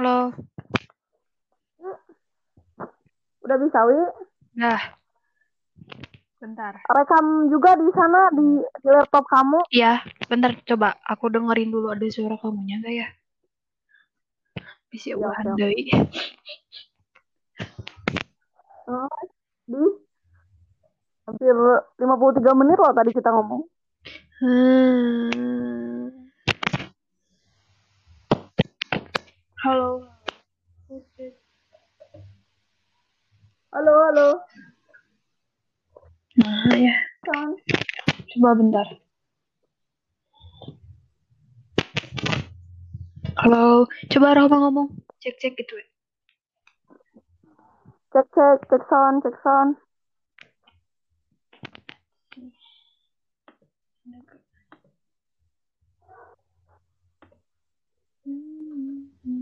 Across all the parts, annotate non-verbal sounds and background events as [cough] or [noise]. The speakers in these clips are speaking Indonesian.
Halo. Udah bisa, Wi? Nah. Bentar. Rekam juga di sana di, di laptop kamu. Iya, bentar coba aku dengerin dulu ada suara kamunya enggak ya? Bisa deui. Oh, di hampir 53 menit loh tadi kita ngomong. Hmm. Halo. Halo, halo. Nah, ya. Kan. Coba bentar. Halo, coba Rahma ngomong. Cek-cek gitu. ya. Cek, cek, cek sound, cek sound. Wi,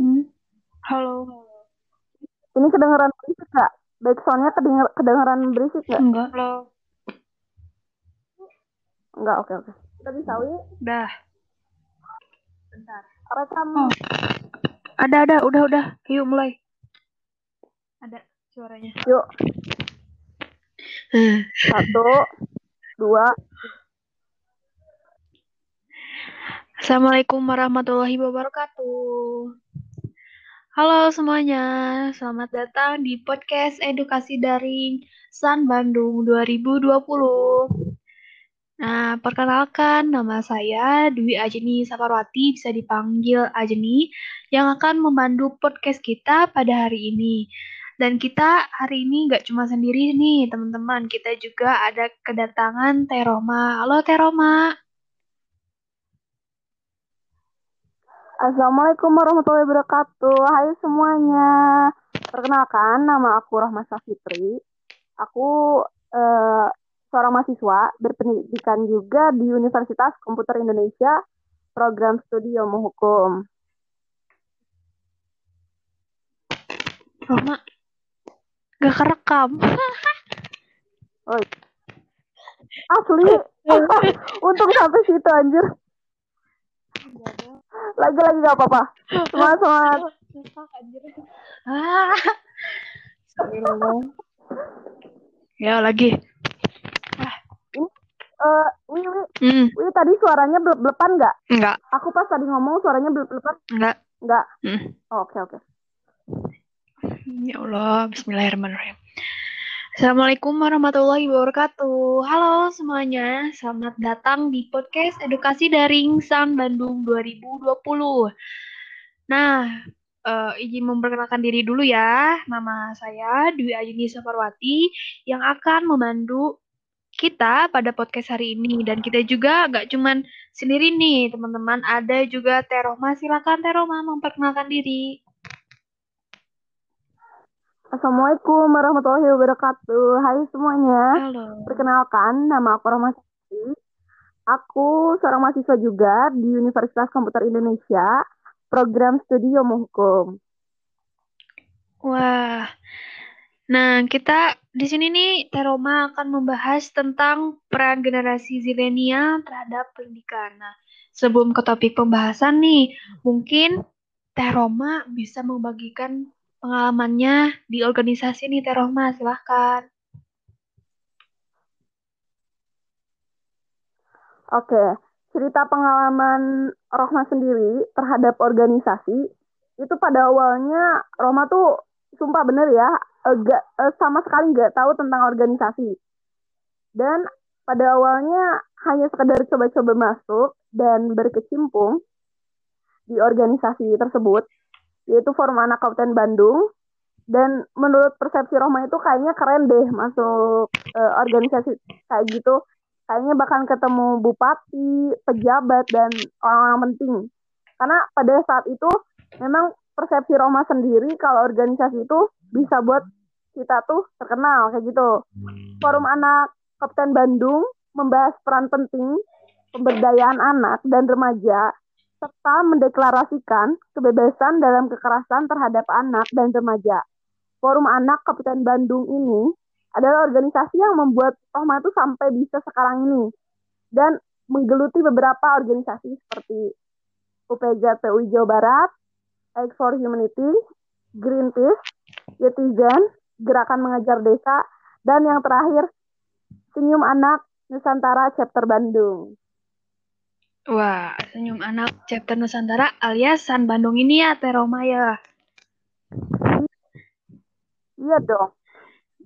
Hmm. Halo. ini kedengeran berisik gak? Back soundnya kedenger, kedengeran berisik gak? Enggak. Halo. Enggak, oke, oke. Udah bisa, Wi? Dah. Bentar. Rekam. Oh. Ada ada, udah udah. Yuk mulai. Ada suaranya. Yuk, satu, dua, Assalamualaikum warahmatullahi wabarakatuh. Halo semuanya, selamat datang di podcast edukasi daring San Bandung 2020. Nah, perkenalkan nama saya Dwi Ajeni Saparwati, bisa dipanggil Ajeni, yang akan memandu podcast kita pada hari ini. Dan kita hari ini nggak cuma sendiri nih, teman-teman. Kita juga ada kedatangan Teroma. Halo Teroma. Assalamualaikum warahmatullahi wabarakatuh. Hai semuanya. Perkenalkan, nama aku Rahma Safitri. Aku eh, seorang mahasiswa berpendidikan juga di Universitas Komputer Indonesia, program studi ilmu hukum. Roma, gak kerekam. Oi. Asli. [laughs] Untung sampai situ anjir. Lagi-lagi gak apa-apa. Semangat, semangat. Ah. Ya lagi. Eh, Wi, Wi, Hmm, Wi, tadi suaranya blep-blepan nggak? enggak, Aku pas tadi ngomong suaranya blep-blepan. enggak. Nggak? Hmm. Oh, Oke, oke. Ya Allah, Bismillahirrahmanirrahim. Assalamualaikum warahmatullahi wabarakatuh. Halo semuanya, selamat datang di podcast Edukasi Daring San Bandung 2020. Nah, eh, izin memperkenalkan diri dulu ya. Nama saya Dwi Ayuni Saparwati yang akan memandu kita pada podcast hari ini. Dan kita juga nggak cuman sendiri nih, teman-teman. Ada juga Teroma. Silakan Teroma memperkenalkan diri. Assalamualaikum warahmatullahi wabarakatuh. Hai semuanya. Halo. Perkenalkan, nama aku Siti. Aku seorang mahasiswa juga di Universitas Komputer Indonesia, program studi ilmu hukum. Wah, nah kita di sini nih Teroma akan membahas tentang peran generasi zilenial terhadap pendidikan. Nah, sebelum ke topik pembahasan nih, mungkin Teroma bisa membagikan pengalamannya di organisasi nih Teroma, silahkan. Oke, cerita pengalaman Rohma sendiri terhadap organisasi itu pada awalnya Rohma tuh sumpah bener ya, gak, eh, sama sekali nggak tahu tentang organisasi. Dan pada awalnya hanya sekedar coba-coba masuk dan berkecimpung di organisasi tersebut, yaitu Forum Anak Kabupaten Bandung. Dan menurut persepsi Rohma itu kayaknya keren deh masuk eh, organisasi kayak gitu kayaknya bakal ketemu bupati, pejabat, dan orang-orang penting. Karena pada saat itu memang persepsi Roma sendiri kalau organisasi itu bisa buat kita tuh terkenal kayak gitu. Forum Anak Kabupaten Bandung membahas peran penting pemberdayaan anak dan remaja serta mendeklarasikan kebebasan dalam kekerasan terhadap anak dan remaja. Forum Anak Kabupaten Bandung ini adalah organisasi yang membuat Rohma itu sampai bisa sekarang ini dan menggeluti beberapa organisasi seperti UPJ PUI Jawa Barat, Act for Humanity, Greenpeace, Yetizen, Gerakan Mengajar Desa, dan yang terakhir Senyum Anak Nusantara Chapter Bandung. Wah, Senyum Anak Chapter Nusantara alias San Bandung ini ya, Teh Roma ya? Iya dong.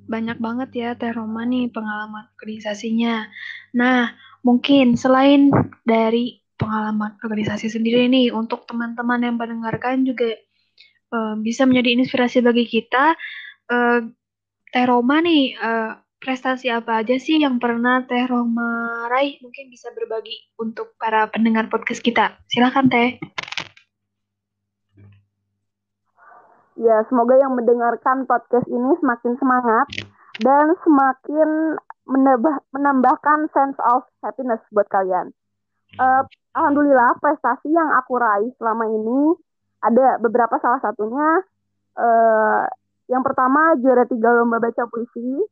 Banyak banget ya Teh Roma nih pengalaman organisasinya. Nah, mungkin selain dari pengalaman organisasi sendiri nih, untuk teman-teman yang mendengarkan juga uh, bisa menjadi inspirasi bagi kita. Uh, Teh Roma nih, uh, prestasi apa aja sih yang pernah Teh Roma raih? Mungkin bisa berbagi untuk para pendengar podcast kita. Silahkan Teh. Ya, semoga yang mendengarkan podcast ini semakin semangat dan semakin menambah, menambahkan sense of happiness buat kalian. Uh, Alhamdulillah prestasi yang aku raih selama ini ada beberapa salah satunya uh, yang pertama juara tiga lomba baca puisi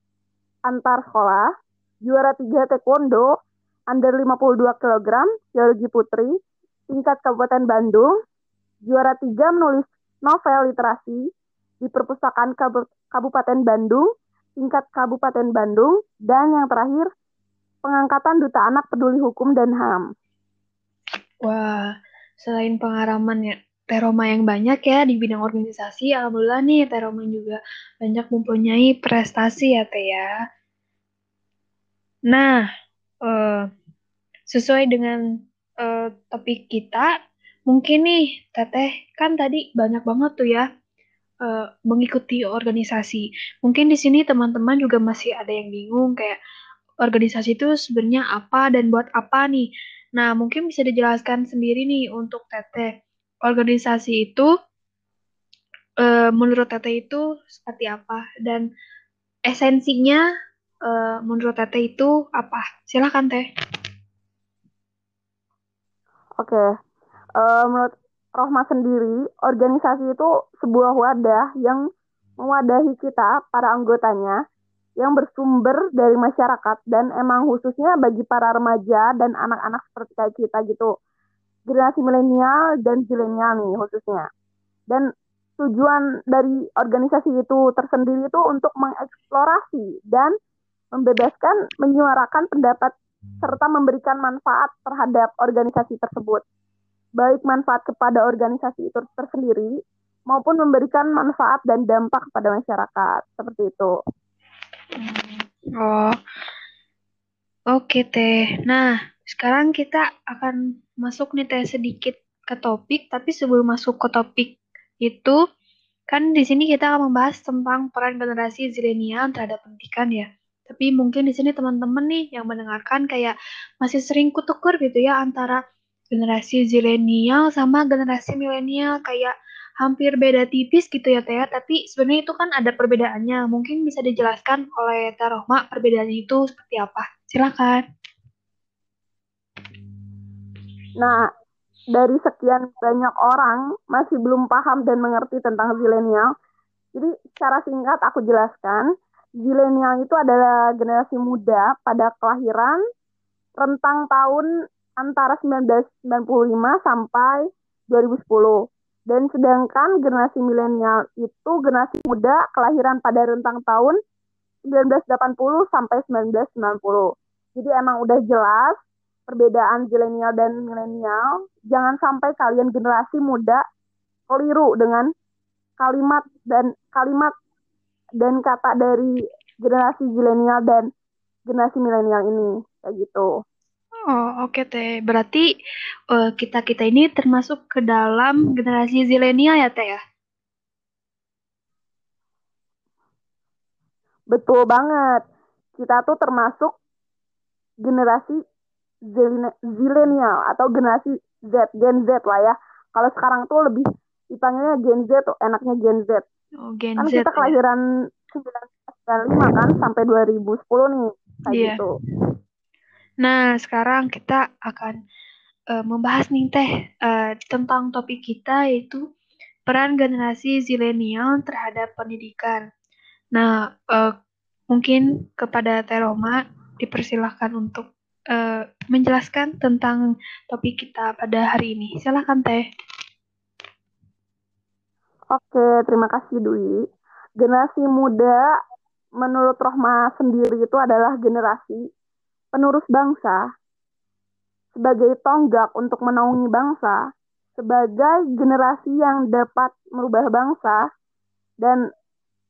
antar sekolah, juara 3 taekwondo, under 52 kg, geologi putri, tingkat Kabupaten Bandung, juara 3 menulis novel literasi di Perpustakaan Kabupaten Bandung, tingkat Kabupaten Bandung, dan yang terakhir, pengangkatan Duta Anak Peduli Hukum dan HAM. Wah, selain pengalaman ya, Teroma yang banyak ya di bidang organisasi, alhamdulillah nih Teroma juga banyak mempunyai prestasi ya Teh ya. Nah, uh, sesuai dengan uh, topik kita, mungkin nih Teteh kan tadi banyak banget tuh ya uh, mengikuti organisasi. Mungkin di sini teman-teman juga masih ada yang bingung kayak organisasi itu sebenarnya apa dan buat apa nih. Nah, mungkin bisa dijelaskan sendiri nih untuk Teteh organisasi itu uh, menurut Tete itu seperti apa dan esensinya uh, menurut Tete itu apa? Silahkan Teh. Oke, okay. uh, menurut Rohma sendiri, organisasi itu sebuah wadah yang mewadahi kita, para anggotanya, yang bersumber dari masyarakat dan emang khususnya bagi para remaja dan anak-anak seperti kayak kita gitu generasi milenial dan zilenial nih khususnya. Dan tujuan dari organisasi itu tersendiri itu untuk mengeksplorasi dan membebaskan, menyuarakan pendapat serta memberikan manfaat terhadap organisasi tersebut. Baik manfaat kepada organisasi itu tersendiri maupun memberikan manfaat dan dampak kepada masyarakat. Seperti itu. Oh. Oke, Teh. Nah, sekarang kita akan masuk nih teh sedikit ke topik, tapi sebelum masuk ke topik itu, kan di sini kita akan membahas tentang peran generasi zilenial terhadap pendidikan ya. Tapi mungkin di sini teman-teman nih yang mendengarkan kayak masih sering kutukur gitu ya antara generasi zilenial sama generasi milenial kayak hampir beda tipis gitu ya Teh, ya. tapi sebenarnya itu kan ada perbedaannya. Mungkin bisa dijelaskan oleh Teh Rohma perbedaannya itu seperti apa? Silakan. Nah, dari sekian banyak orang masih belum paham dan mengerti tentang zilenial. Jadi secara singkat aku jelaskan, zilenial itu adalah generasi muda pada kelahiran rentang tahun antara 1995 sampai 2010. Dan sedangkan generasi milenial itu generasi muda kelahiran pada rentang tahun 1980 sampai 1990. Jadi emang udah jelas perbedaan zilenial dan milenial, jangan sampai kalian generasi muda keliru dengan kalimat dan kalimat dan kata dari generasi zilenial dan generasi milenial ini kayak gitu. Oh oke okay, teh. Berarti uh, eh, kita kita ini termasuk ke dalam generasi zilenial ya teh ya? Betul banget. Kita tuh termasuk generasi zilenial atau generasi Z, Gen Z lah ya. Kalau sekarang tuh lebih dipanggilnya Gen Z tuh enaknya Gen Z. Oh, Gen kan Z. kita ya. kelahiran ya. 1995 kan sampai 2010 nih kayak yeah. gitu. Nah, sekarang kita akan uh, membahas nih teh uh, tentang topik kita yaitu peran generasi zilenial terhadap pendidikan. Nah, uh, mungkin kepada Teroma dipersilahkan untuk uh, menjelaskan tentang topik kita pada hari ini. Silakan Teh. Oke, terima kasih Dwi. Generasi muda menurut Rohma sendiri itu adalah generasi penerus bangsa sebagai tonggak untuk menaungi bangsa, sebagai generasi yang dapat merubah bangsa, dan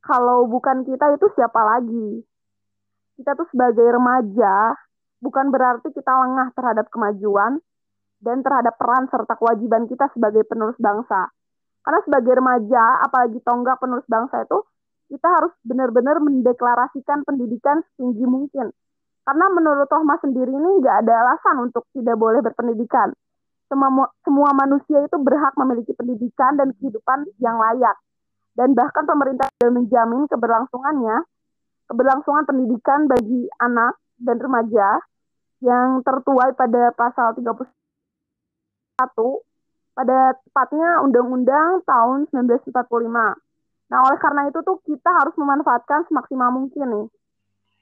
kalau bukan kita itu siapa lagi? Kita tuh sebagai remaja, bukan berarti kita lengah terhadap kemajuan dan terhadap peran serta kewajiban kita sebagai penerus bangsa. Karena sebagai remaja, apalagi tonggak penerus bangsa itu, kita harus benar-benar mendeklarasikan pendidikan setinggi mungkin. Karena menurut Rohma sendiri ini nggak ada alasan untuk tidak boleh berpendidikan. Semua, semua manusia itu berhak memiliki pendidikan dan kehidupan yang layak. Dan bahkan pemerintah sudah menjamin keberlangsungannya, keberlangsungan pendidikan bagi anak dan remaja yang tertuai pada pasal 31 pada tepatnya Undang-Undang tahun 1945. Nah, oleh karena itu tuh kita harus memanfaatkan semaksimal mungkin nih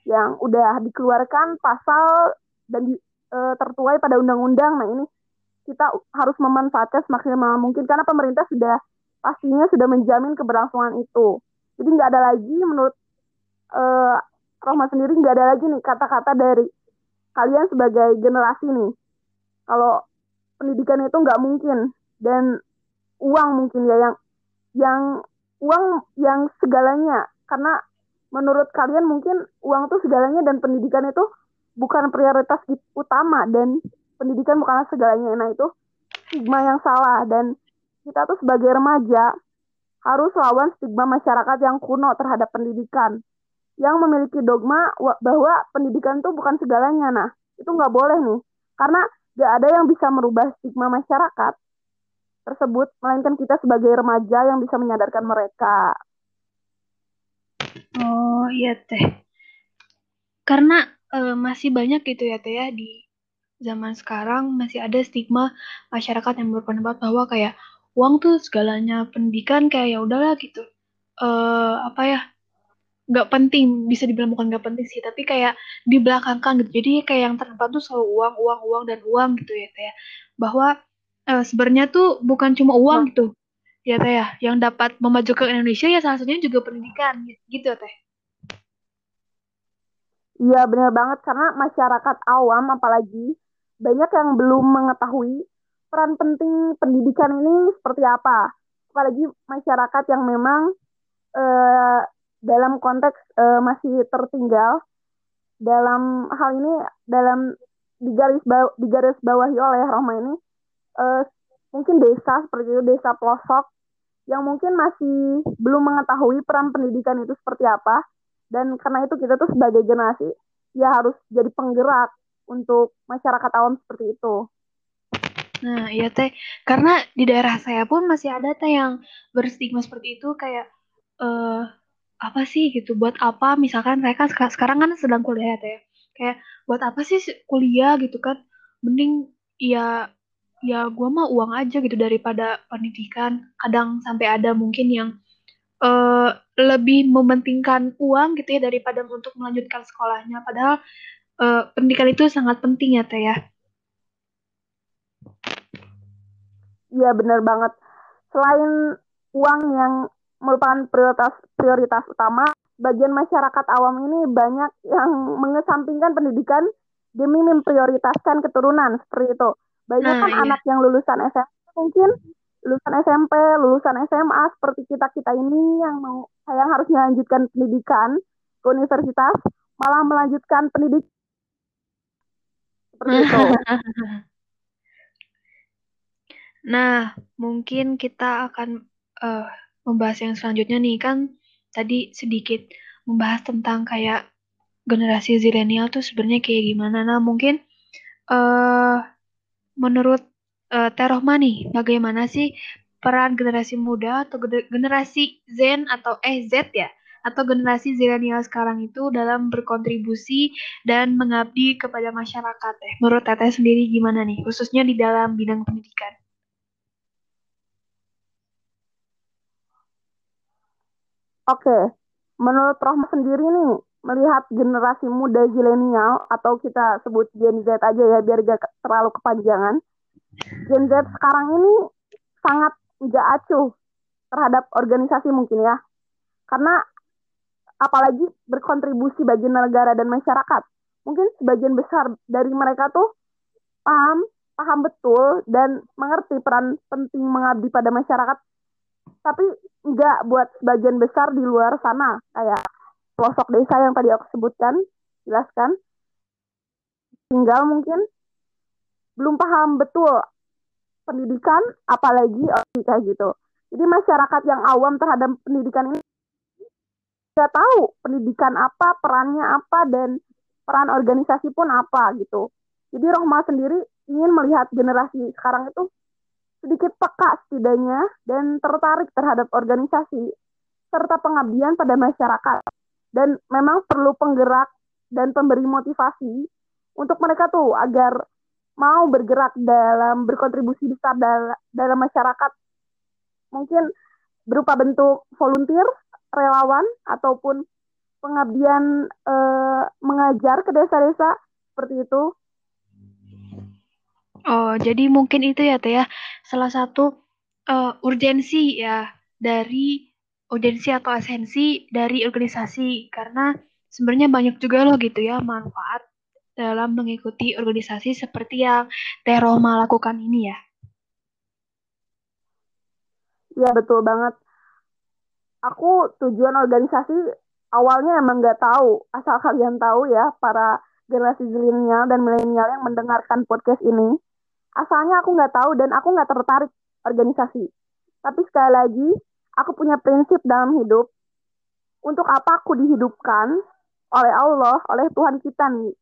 yang udah dikeluarkan pasal dan di, e, tertuai pada undang-undang. Nah, ini kita harus memanfaatkan semaksimal mungkin karena pemerintah sudah pastinya sudah menjamin keberlangsungan itu. Jadi nggak ada lagi menurut e, Rohma sendiri nggak ada lagi nih kata-kata dari kalian sebagai generasi nih. Kalau pendidikan itu nggak mungkin dan uang mungkin ya yang yang uang yang segalanya karena menurut kalian mungkin uang itu segalanya dan pendidikan itu bukan prioritas utama dan pendidikan bukanlah segalanya nah itu stigma yang salah dan kita tuh sebagai remaja harus lawan stigma masyarakat yang kuno terhadap pendidikan yang memiliki dogma bahwa pendidikan itu bukan segalanya. Nah itu nggak boleh nih. Karena gak ada yang bisa merubah stigma masyarakat tersebut, melainkan kita sebagai remaja yang bisa menyadarkan mereka. Oh iya teh, karena uh, masih banyak gitu ya teh ya di zaman sekarang masih ada stigma masyarakat yang berpendapat bahwa kayak uang tuh segalanya pendidikan kayak ya udahlah gitu. Uh, apa ya nggak penting bisa dibilang bukan nggak penting sih tapi kayak di belakangkan gitu. Jadi kayak yang terdepan tuh selalu uang uang uang dan uang gitu ya teh. Ya. bahwa uh, sebenarnya tuh bukan cuma uang nah. gitu ya teh ya. Yang dapat memajukan Indonesia ya salah satunya juga pendidikan gitu teh. Iya benar banget. Karena masyarakat awam apalagi banyak yang belum mengetahui peran penting pendidikan ini seperti apa. Apalagi masyarakat yang memang uh, dalam konteks uh, masih tertinggal dalam hal ini dalam digaris bawah, digaris bawahi oleh Roma ini uh, mungkin desa seperti itu desa pelosok yang mungkin masih belum mengetahui peran pendidikan itu seperti apa dan karena itu kita tuh sebagai generasi ya harus jadi penggerak untuk masyarakat awam seperti itu. Nah, iya teh, karena di daerah saya pun masih ada teh yang berstigma seperti itu kayak uh, apa sih gitu, buat apa? Misalkan mereka sekarang kan sedang kuliah ya. Kayak buat apa sih kuliah? gitu kan? Mending ya ya gue mah uang aja gitu daripada pendidikan. Kadang sampai ada mungkin yang uh, lebih mementingkan uang gitu ya daripada untuk melanjutkan sekolahnya. Padahal uh, pendidikan itu sangat penting ya teh ya. Iya benar banget. Selain uang yang merupakan prioritas prioritas utama bagian masyarakat awam ini banyak yang mengesampingkan pendidikan demi memprioritaskan keturunan seperti itu banyak nah, kan iya. anak yang lulusan SMP mungkin lulusan SMP, lulusan SMA seperti kita kita ini yang mau yang harus melanjutkan pendidikan ke universitas malah melanjutkan pendidikan seperti itu. [laughs] Nah, mungkin kita akan uh, membahas yang selanjutnya nih kan tadi sedikit membahas tentang kayak generasi zilenial tuh sebenarnya kayak gimana. Nah, mungkin uh, menurut uh, nih, bagaimana sih peran generasi muda atau generasi Zen atau eh Z ya atau generasi zilenial sekarang itu dalam berkontribusi dan mengabdi kepada masyarakat. Eh, menurut Teteh sendiri gimana nih, khususnya di dalam bidang pendidikan? Oke, menurut Rohma sendiri nih, melihat generasi muda zilenial atau kita sebut Gen Z aja ya biar gak terlalu kepanjangan. Gen Z sekarang ini sangat nggak acuh terhadap organisasi mungkin ya. Karena apalagi berkontribusi bagi negara dan masyarakat. Mungkin sebagian besar dari mereka tuh paham, paham betul dan mengerti peran penting mengabdi pada masyarakat. Tapi nggak buat sebagian besar di luar sana kayak pelosok desa yang tadi aku sebutkan, jelaskan. Tinggal mungkin belum paham betul pendidikan apalagi kayak gitu. Jadi masyarakat yang awam terhadap pendidikan ini nggak tahu pendidikan apa, perannya apa, dan peran organisasi pun apa gitu. Jadi Rohma sendiri ingin melihat generasi sekarang itu sedikit peka setidaknya dan tertarik terhadap organisasi serta pengabdian pada masyarakat. Dan memang perlu penggerak dan pemberi motivasi untuk mereka tuh agar mau bergerak dalam berkontribusi besar dalam masyarakat mungkin berupa bentuk volunteer, relawan ataupun pengabdian eh, mengajar ke desa-desa seperti itu. Oh, jadi mungkin itu ya Teh salah satu uh, urgensi ya dari urgensi atau esensi dari organisasi karena sebenarnya banyak juga loh gitu ya manfaat dalam mengikuti organisasi seperti yang Teh Roma lakukan ini ya. Iya betul banget. Aku tujuan organisasi awalnya emang nggak tahu. Asal kalian tahu ya para generasi zilenial dan milenial yang mendengarkan podcast ini. Asalnya aku nggak tahu dan aku nggak tertarik organisasi. Tapi sekali lagi, aku punya prinsip dalam hidup. Untuk apa aku dihidupkan oleh Allah, oleh Tuhan kita nih,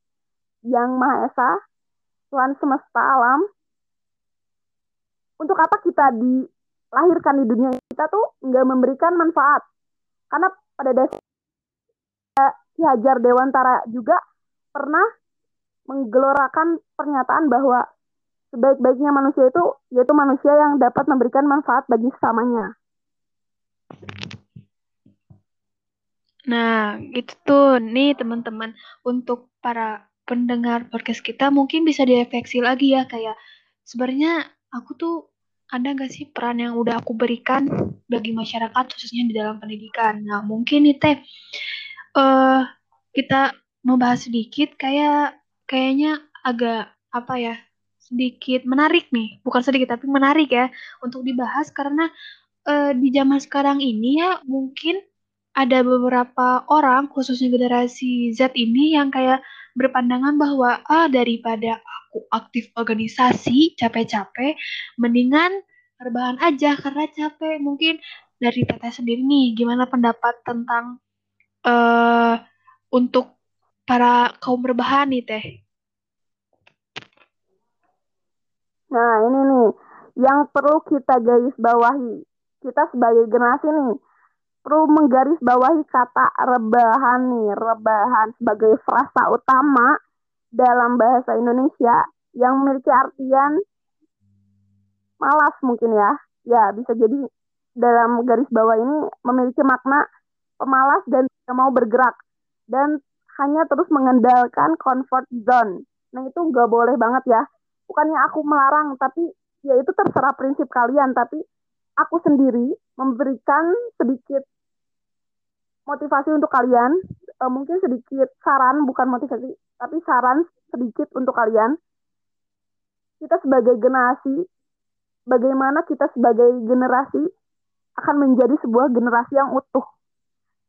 yang Maha Esa, Tuhan semesta alam. Untuk apa kita di lahirkan di dunia kita tuh nggak memberikan manfaat. Karena pada dasar Ki Hajar Dewantara juga pernah menggelorakan pernyataan bahwa sebaik-baiknya manusia itu yaitu manusia yang dapat memberikan manfaat bagi sesamanya. Nah, itu tuh nih teman-teman untuk para pendengar podcast kita mungkin bisa direfleksi lagi ya kayak sebenarnya aku tuh ada nggak sih peran yang udah aku berikan bagi masyarakat khususnya di dalam pendidikan? Nah mungkin nih teh uh, kita membahas sedikit kayak kayaknya agak apa ya sedikit menarik nih. Bukan sedikit tapi menarik ya untuk dibahas karena uh, di zaman sekarang ini ya mungkin ada beberapa orang khususnya generasi Z ini yang kayak berpandangan bahwa ah daripada aku aktif organisasi capek-capek mendingan rebahan aja karena capek. Mungkin dari teteh sendiri nih gimana pendapat tentang uh, untuk para kaum rebahan nih teh nah ini nih yang perlu kita garis bawahi kita sebagai generasi nih perlu menggaris bawahi kata rebahan nih rebahan sebagai frasa utama dalam bahasa Indonesia yang memiliki artian malas mungkin ya. Ya, bisa jadi dalam garis bawah ini memiliki makna pemalas dan tidak mau bergerak dan hanya terus mengandalkan comfort zone. Nah, itu nggak boleh banget ya. Bukannya aku melarang, tapi ya itu terserah prinsip kalian, tapi aku sendiri memberikan sedikit motivasi untuk kalian, e, mungkin sedikit saran, bukan motivasi, tapi saran sedikit untuk kalian. Kita sebagai generasi, bagaimana kita sebagai generasi akan menjadi sebuah generasi yang utuh.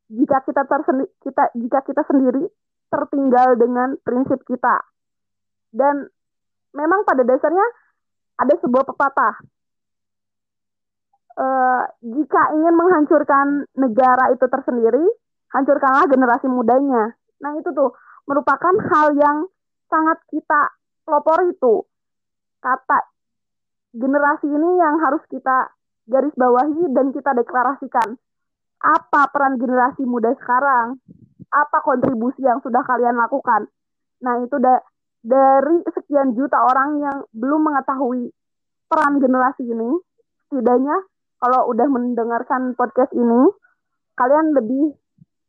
Jika kita tersendi, kita jika kita sendiri tertinggal dengan prinsip kita. Dan memang pada dasarnya ada sebuah pepatah. E, jika ingin menghancurkan negara itu tersendiri, hancurkanlah generasi mudanya. Nah itu tuh merupakan hal yang sangat kita pelopor itu. Kata generasi ini yang harus kita garis bawahi dan kita deklarasikan. apa peran generasi muda sekarang, apa kontribusi yang sudah kalian lakukan. Nah, itu da dari sekian juta orang yang belum mengetahui peran generasi ini, setidaknya kalau udah mendengarkan podcast ini, kalian lebih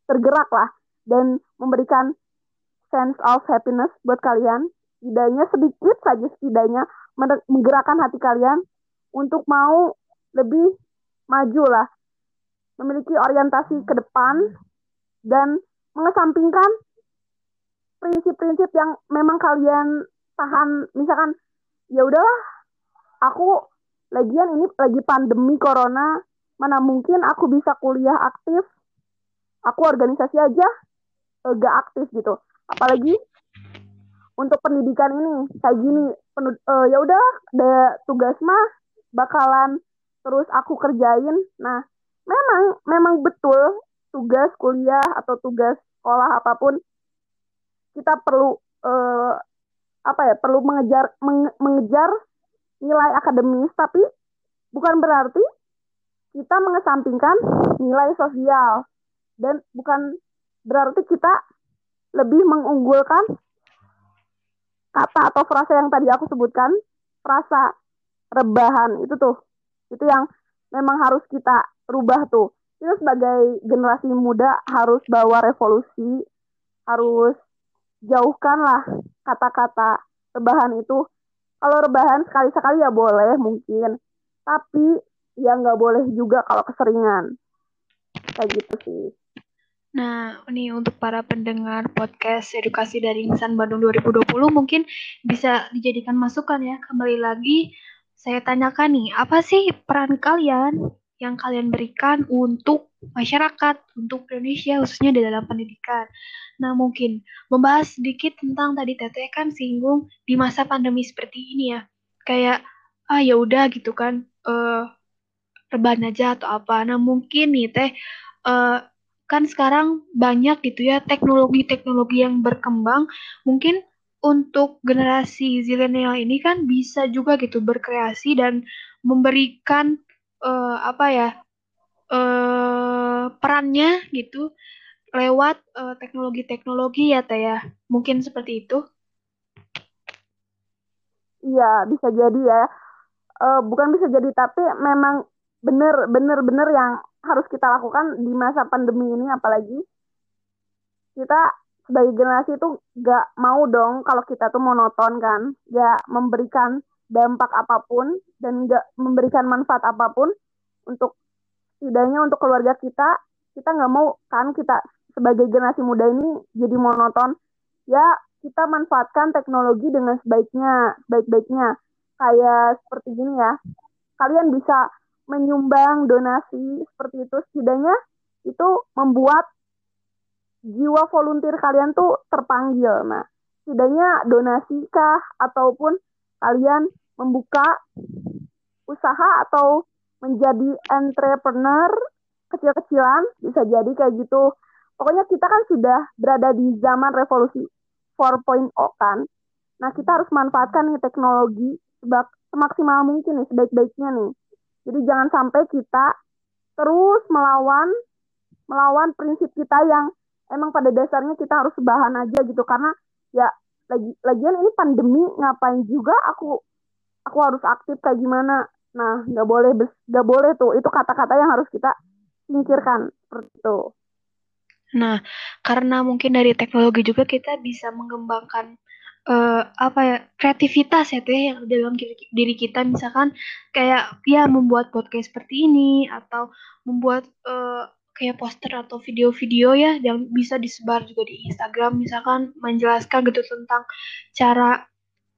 tergerak lah dan memberikan sense of happiness buat kalian. Setidaknya sedikit saja setidaknya menggerakkan hati kalian untuk mau lebih maju lah, memiliki orientasi ke depan dan mengesampingkan prinsip-prinsip yang memang kalian tahan. Misalkan ya udahlah aku lagian ini lagi pandemi corona mana mungkin aku bisa kuliah aktif aku organisasi aja eh, gak aktif gitu. Apalagi untuk pendidikan ini kayak gini uh, ya udah tugas mah bakalan terus aku kerjain. Nah memang memang betul tugas kuliah atau tugas sekolah apa pun kita perlu uh, apa ya perlu mengejar menge, mengejar nilai akademis tapi bukan berarti kita mengesampingkan nilai sosial. Dan bukan berarti kita lebih mengunggulkan kata atau frasa yang tadi aku sebutkan frasa rebahan itu tuh. Itu yang memang harus kita rubah tuh. Kita sebagai generasi muda harus bawa revolusi harus jauhkanlah kata-kata rebahan itu. Kalau rebahan sekali-sekali ya boleh mungkin, tapi ya nggak boleh juga kalau keseringan. Kayak gitu sih. Nah, ini untuk para pendengar podcast edukasi dari Insan Bandung 2020 mungkin bisa dijadikan masukan ya. Kembali lagi saya tanyakan nih, apa sih peran kalian yang kalian berikan untuk masyarakat, untuk Indonesia khususnya di dalam pendidikan. Nah, mungkin membahas sedikit tentang tadi Teteh kan singgung di masa pandemi seperti ini ya. Kayak ah ya udah gitu kan uh, rebahan aja atau apa. Nah, mungkin nih Teh uh, kan sekarang banyak gitu ya teknologi-teknologi yang berkembang. Mungkin untuk generasi zilenial ini kan bisa juga gitu berkreasi dan memberikan uh, apa ya uh, perannya gitu lewat eh, teknologi-teknologi ya Teh ya. Mungkin seperti itu. Iya, bisa jadi ya. Uh, bukan bisa jadi tapi memang bener bener bener yang harus kita lakukan di masa pandemi ini apalagi kita sebagai generasi itu gak mau dong kalau kita tuh monoton kan, gak memberikan dampak apa pun dan gak memberikan manfaat apa pun untuk setidaknya untuk keluarga kita, kita nggak mau kan kita sebagai generasi muda ini jadi monoton. Ya kita manfaatkan teknologi dengan sebaiknya sebaik-baiknya. Kayak seperti gini ya kalian bisa menyumbang donasi seperti itu. Setidaknya itu membuat jiwa volunteer kalian tuh terpanggil nah setidaknya donasi kah ataupun kalian membuka usaha atau menjadi entrepreneur kecil-kecilan bisa jadi kayak gitu pokoknya kita kan sudah berada di zaman revolusi 4.0 kan. Nah, kita harus manfaatkan nih teknologi semaksimal mungkin nih, sebaik-baiknya nih. Jadi jangan sampai kita terus melawan melawan prinsip kita yang emang pada dasarnya kita harus sebahan aja gitu karena ya lagi lagian ini pandemi ngapain juga aku aku harus aktif kayak gimana? Nah nggak boleh nggak boleh tuh. Itu kata-kata yang harus kita singkirkan. Seperti itu. Nah, karena mungkin dari teknologi juga kita bisa mengembangkan uh, apa ya kreativitas ya teh yang dalam diri kita. Misalkan kayak ya membuat podcast seperti ini atau membuat uh, kayak poster atau video-video ya yang bisa disebar juga di Instagram misalkan menjelaskan gitu tentang cara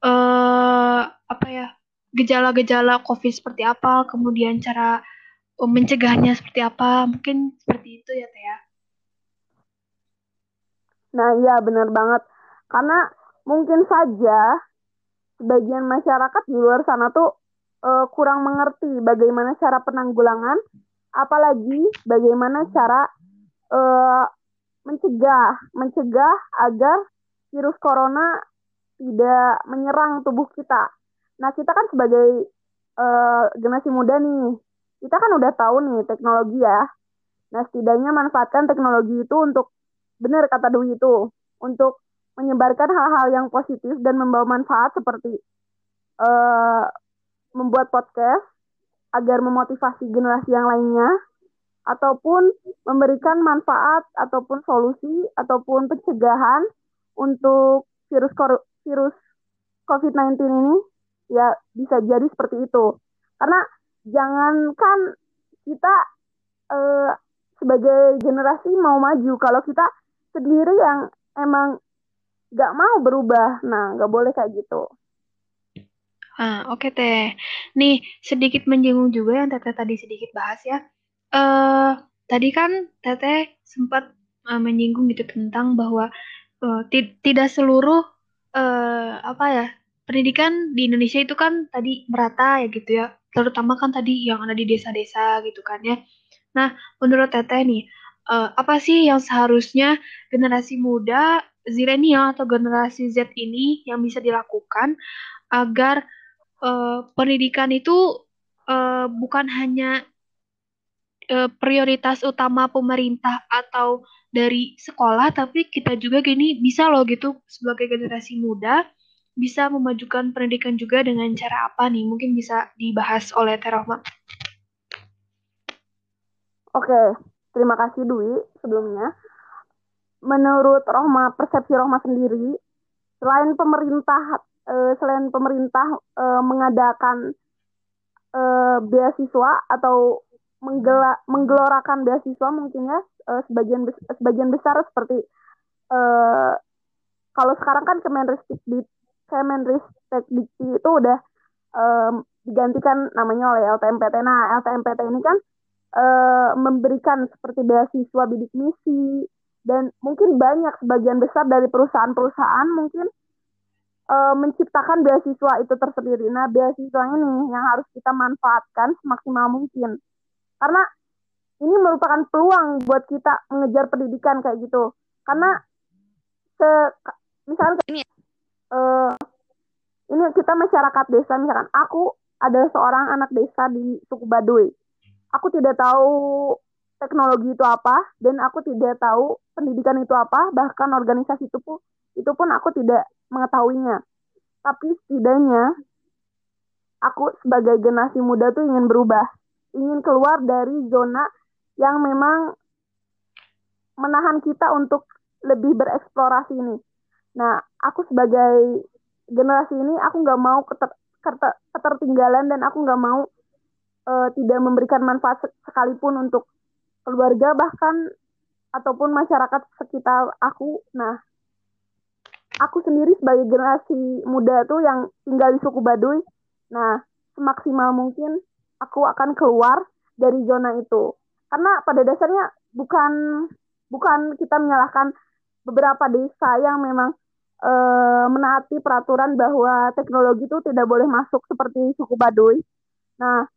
uh, apa ya gejala-gejala COVID seperti apa kemudian cara mencegahnya seperti apa mungkin seperti itu ya teh ya. Nah, iya benar banget. Karena mungkin saja sebagian masyarakat di luar sana tuh uh, kurang mengerti bagaimana cara penanggulangan, apalagi bagaimana cara uh, mencegah, mencegah agar virus corona tidak menyerang tubuh kita. Nah, kita kan sebagai uh, generasi muda nih, kita kan udah tahu nih teknologi ya. Nah, setidaknya manfaatkan teknologi itu untuk, benar kata Dwi itu, untuk menyebarkan hal-hal yang positif dan membawa manfaat seperti uh, membuat podcast agar memotivasi generasi yang lainnya, ataupun memberikan manfaat ataupun solusi ataupun pencegahan untuk virus virus COVID-19 ini ya bisa jadi seperti itu. Karena jangankan kita eh, sebagai generasi mau maju, kalau kita sendiri yang emang gak mau berubah, nah gak boleh kayak gitu. Ah, oke okay, Teh. Nih, sedikit menyinggung juga yang Teteh tadi sedikit bahas ya. Eh, uh, tadi kan Teteh sempat uh, menyinggung gitu tentang bahwa uh, tidak seluruh uh, apa ya pendidikan di Indonesia itu kan tadi merata ya gitu ya terutama kan tadi yang ada di desa-desa gitu kan ya nah menurut Teteh nih uh, apa sih yang seharusnya generasi muda zilenial atau generasi Z ini yang bisa dilakukan agar uh, pendidikan itu uh, bukan hanya uh, prioritas utama pemerintah atau dari sekolah tapi kita juga gini bisa loh gitu sebagai generasi muda bisa memajukan pendidikan juga dengan cara apa nih mungkin bisa dibahas oleh Terahma. Oke, terima kasih Dwi sebelumnya. Menurut Rohma, persepsi Rohma sendiri, selain pemerintah eh, selain pemerintah eh, mengadakan eh, beasiswa atau menggela, menggelorakan beasiswa mungkin ya uh, sebagian sebagian besar seperti uh, kalau sekarang kan Kemenristek di Kemenristek itu udah um, digantikan namanya oleh LTMPT. Nah, LTMPT ini kan uh, memberikan seperti beasiswa bidik misi dan mungkin banyak sebagian besar dari perusahaan-perusahaan mungkin uh, menciptakan beasiswa itu tersendiri. Nah, beasiswa ini yang harus kita manfaatkan semaksimal mungkin. Karena ini merupakan peluang buat kita mengejar pendidikan kayak gitu. Karena se misalnya ini uh, ini kita masyarakat desa misalkan aku adalah seorang anak desa di suku Baduy. Aku tidak tahu teknologi itu apa dan aku tidak tahu pendidikan itu apa bahkan organisasi itu pun itu pun aku tidak mengetahuinya tapi setidaknya aku sebagai generasi muda tuh ingin berubah ingin keluar dari zona yang memang menahan kita untuk lebih bereksplorasi ini. Nah, aku sebagai generasi ini, aku nggak mau keter, keter, ketertinggalan dan aku nggak mau uh, tidak memberikan manfaat sekalipun untuk keluarga bahkan ataupun masyarakat sekitar aku. Nah, aku sendiri sebagai generasi muda tuh yang tinggal di suku Baduy, nah semaksimal mungkin aku akan keluar dari zona itu. Karena pada dasarnya bukan bukan kita menyalahkan beberapa desa yang memang e, menaati peraturan bahwa teknologi itu tidak boleh masuk seperti suku Baduy. Nah,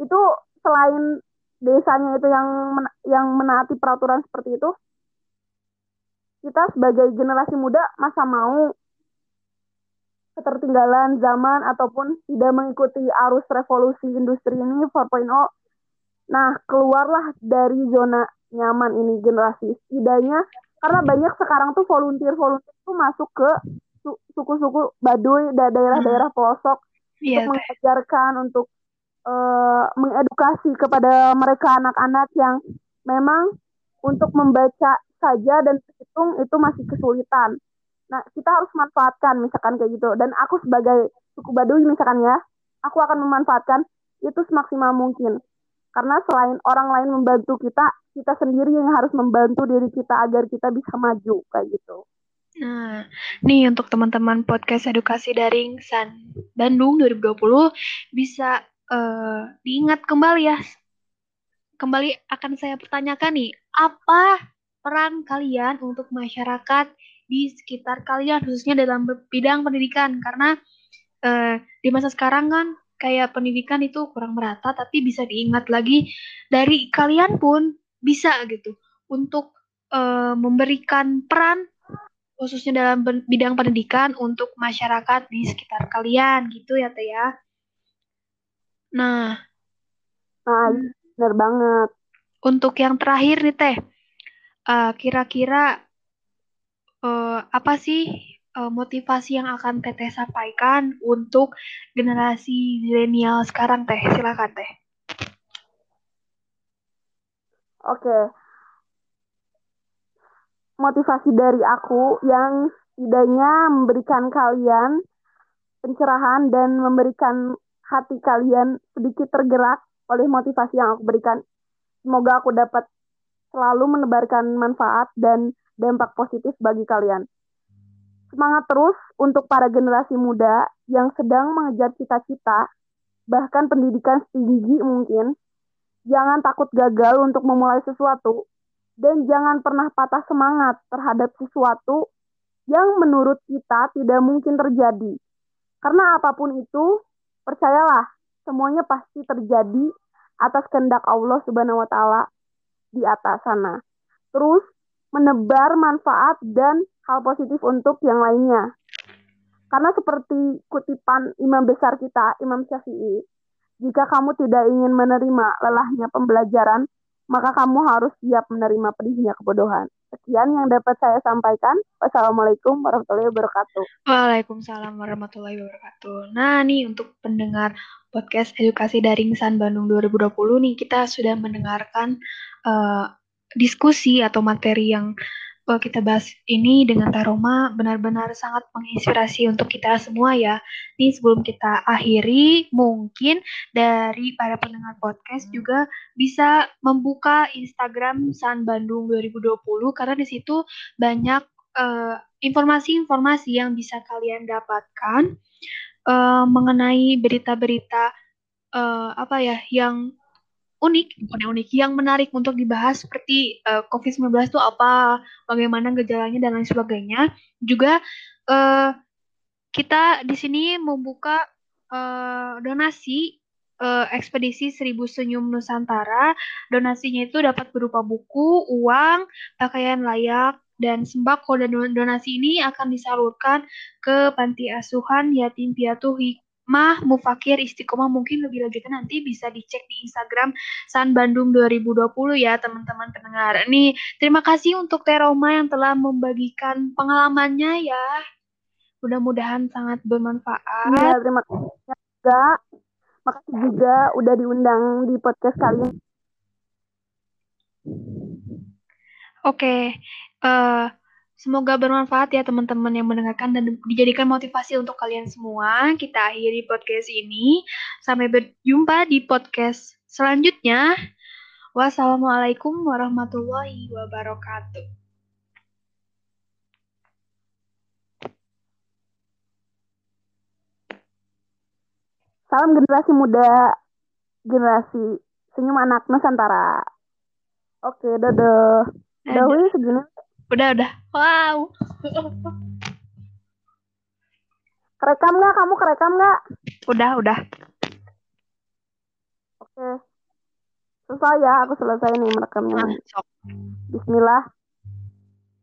itu selain desanya itu yang yang menaati peraturan seperti itu, kita sebagai generasi muda masa mau ketertinggalan zaman ataupun tidak mengikuti arus revolusi industri ini 4.0. Nah, keluarlah dari zona nyaman ini generasi. Setidaknya karena banyak sekarang tuh volunteer-volunteer tuh masuk ke suku-suku Baduy dan daerah-daerah hmm. pelosok yeah, untuk mengajarkan untuk uh, mengedukasi kepada mereka anak-anak yang memang untuk membaca saja dan hitung itu masih kesulitan. Nah, kita harus manfaatkan misalkan kayak gitu. Dan aku sebagai suku Baduy misalkan ya, aku akan memanfaatkan itu semaksimal mungkin. Karena selain orang lain membantu kita, kita sendiri yang harus membantu diri kita agar kita bisa maju kayak gitu. Nah, nih untuk teman-teman podcast edukasi daring San Bandung 2020 bisa uh, diingat kembali ya. Kembali akan saya pertanyakan nih, apa peran kalian untuk masyarakat di sekitar kalian khususnya dalam bidang pendidikan karena uh, di masa sekarang kan kayak pendidikan itu kurang merata tapi bisa diingat lagi dari kalian pun bisa gitu untuk uh, memberikan peran khususnya dalam bidang pendidikan untuk masyarakat di sekitar kalian gitu ya Teh ya. Nah, nah benar banget. untuk yang terakhir nih Teh, uh, kira-kira uh, apa sih uh, motivasi yang akan Teteh sampaikan untuk generasi zilenial sekarang Teh? Silakan Teh. Oke. Motivasi dari aku yang setidaknya memberikan kalian pencerahan dan memberikan hati kalian sedikit tergerak oleh motivasi yang aku berikan. Semoga aku dapat selalu menebarkan manfaat dan dampak positif bagi kalian. Semangat terus untuk para generasi muda yang sedang mengejar cita-cita, bahkan pendidikan tinggi mungkin. Jangan takut gagal untuk memulai sesuatu, dan jangan pernah patah semangat terhadap sesuatu yang menurut kita tidak mungkin terjadi. Karena apa pun itu, percayalah, semuanya pasti terjadi atas kehendak Allah Subhanahu wa taala di atas sana. Terus menebar manfaat dan hal positif untuk yang lainnya. Karena seperti kutipan imam besar kita, Imam Syafi'i, jika kamu tidak ingin menerima lelahnya pembelajaran, maka kamu harus siap menerima pedihnya kebodohan. Sekian yang dapat saya sampaikan. Wassalamualaikum warahmatullahi wabarakatuh. Waalaikumsalam warahmatullahi wabarakatuh. Nah, nih untuk pendengar podcast Edukasi Daring San Bandung 2020 nih, kita sudah mendengarkan uh, diskusi atau materi yang uh, kita bahas ini dengan Taroma benar-benar sangat menginspirasi untuk kita semua ya. Nih sebelum kita akhiri, mungkin dari para pendengar podcast juga bisa membuka Instagram San Bandung 2020 karena di situ banyak informasi informasi-informasi yang bisa kalian dapatkan uh, mengenai berita-berita uh, apa ya yang unik, bukan unik, yang menarik untuk dibahas seperti uh, COVID-19 itu apa, bagaimana gejalanya dan lain sebagainya. Juga uh, kita di sini membuka uh, donasi uh, ekspedisi Seribu Senyum Nusantara. Donasinya itu dapat berupa buku, uang, pakaian layak, dan sembako dan donasi ini akan disalurkan ke panti asuhan yatim piatu hikmah mufakir istiqomah mungkin lebih lanjutnya nanti bisa dicek di Instagram San Bandung 2020 ya teman-teman pendengar. Ini terima kasih untuk Teroma yang telah membagikan pengalamannya ya. Mudah-mudahan sangat bermanfaat. Ya, terima kasih juga. Makasih juga udah diundang di podcast kalian. Oke, uh, semoga bermanfaat ya teman-teman yang mendengarkan dan dijadikan motivasi untuk kalian semua. Kita akhiri podcast ini. Sampai berjumpa di podcast selanjutnya. Wassalamualaikum warahmatullahi wabarakatuh. Salam generasi muda, generasi senyum anak Nusantara. Oke, dadah. Udah wih segini. Udah udah. Wow. Kerekam nggak? Kamu kerekam nggak? Udah udah. Oke. Selesai ya, aku selesai nih merekamnya. Bismillah.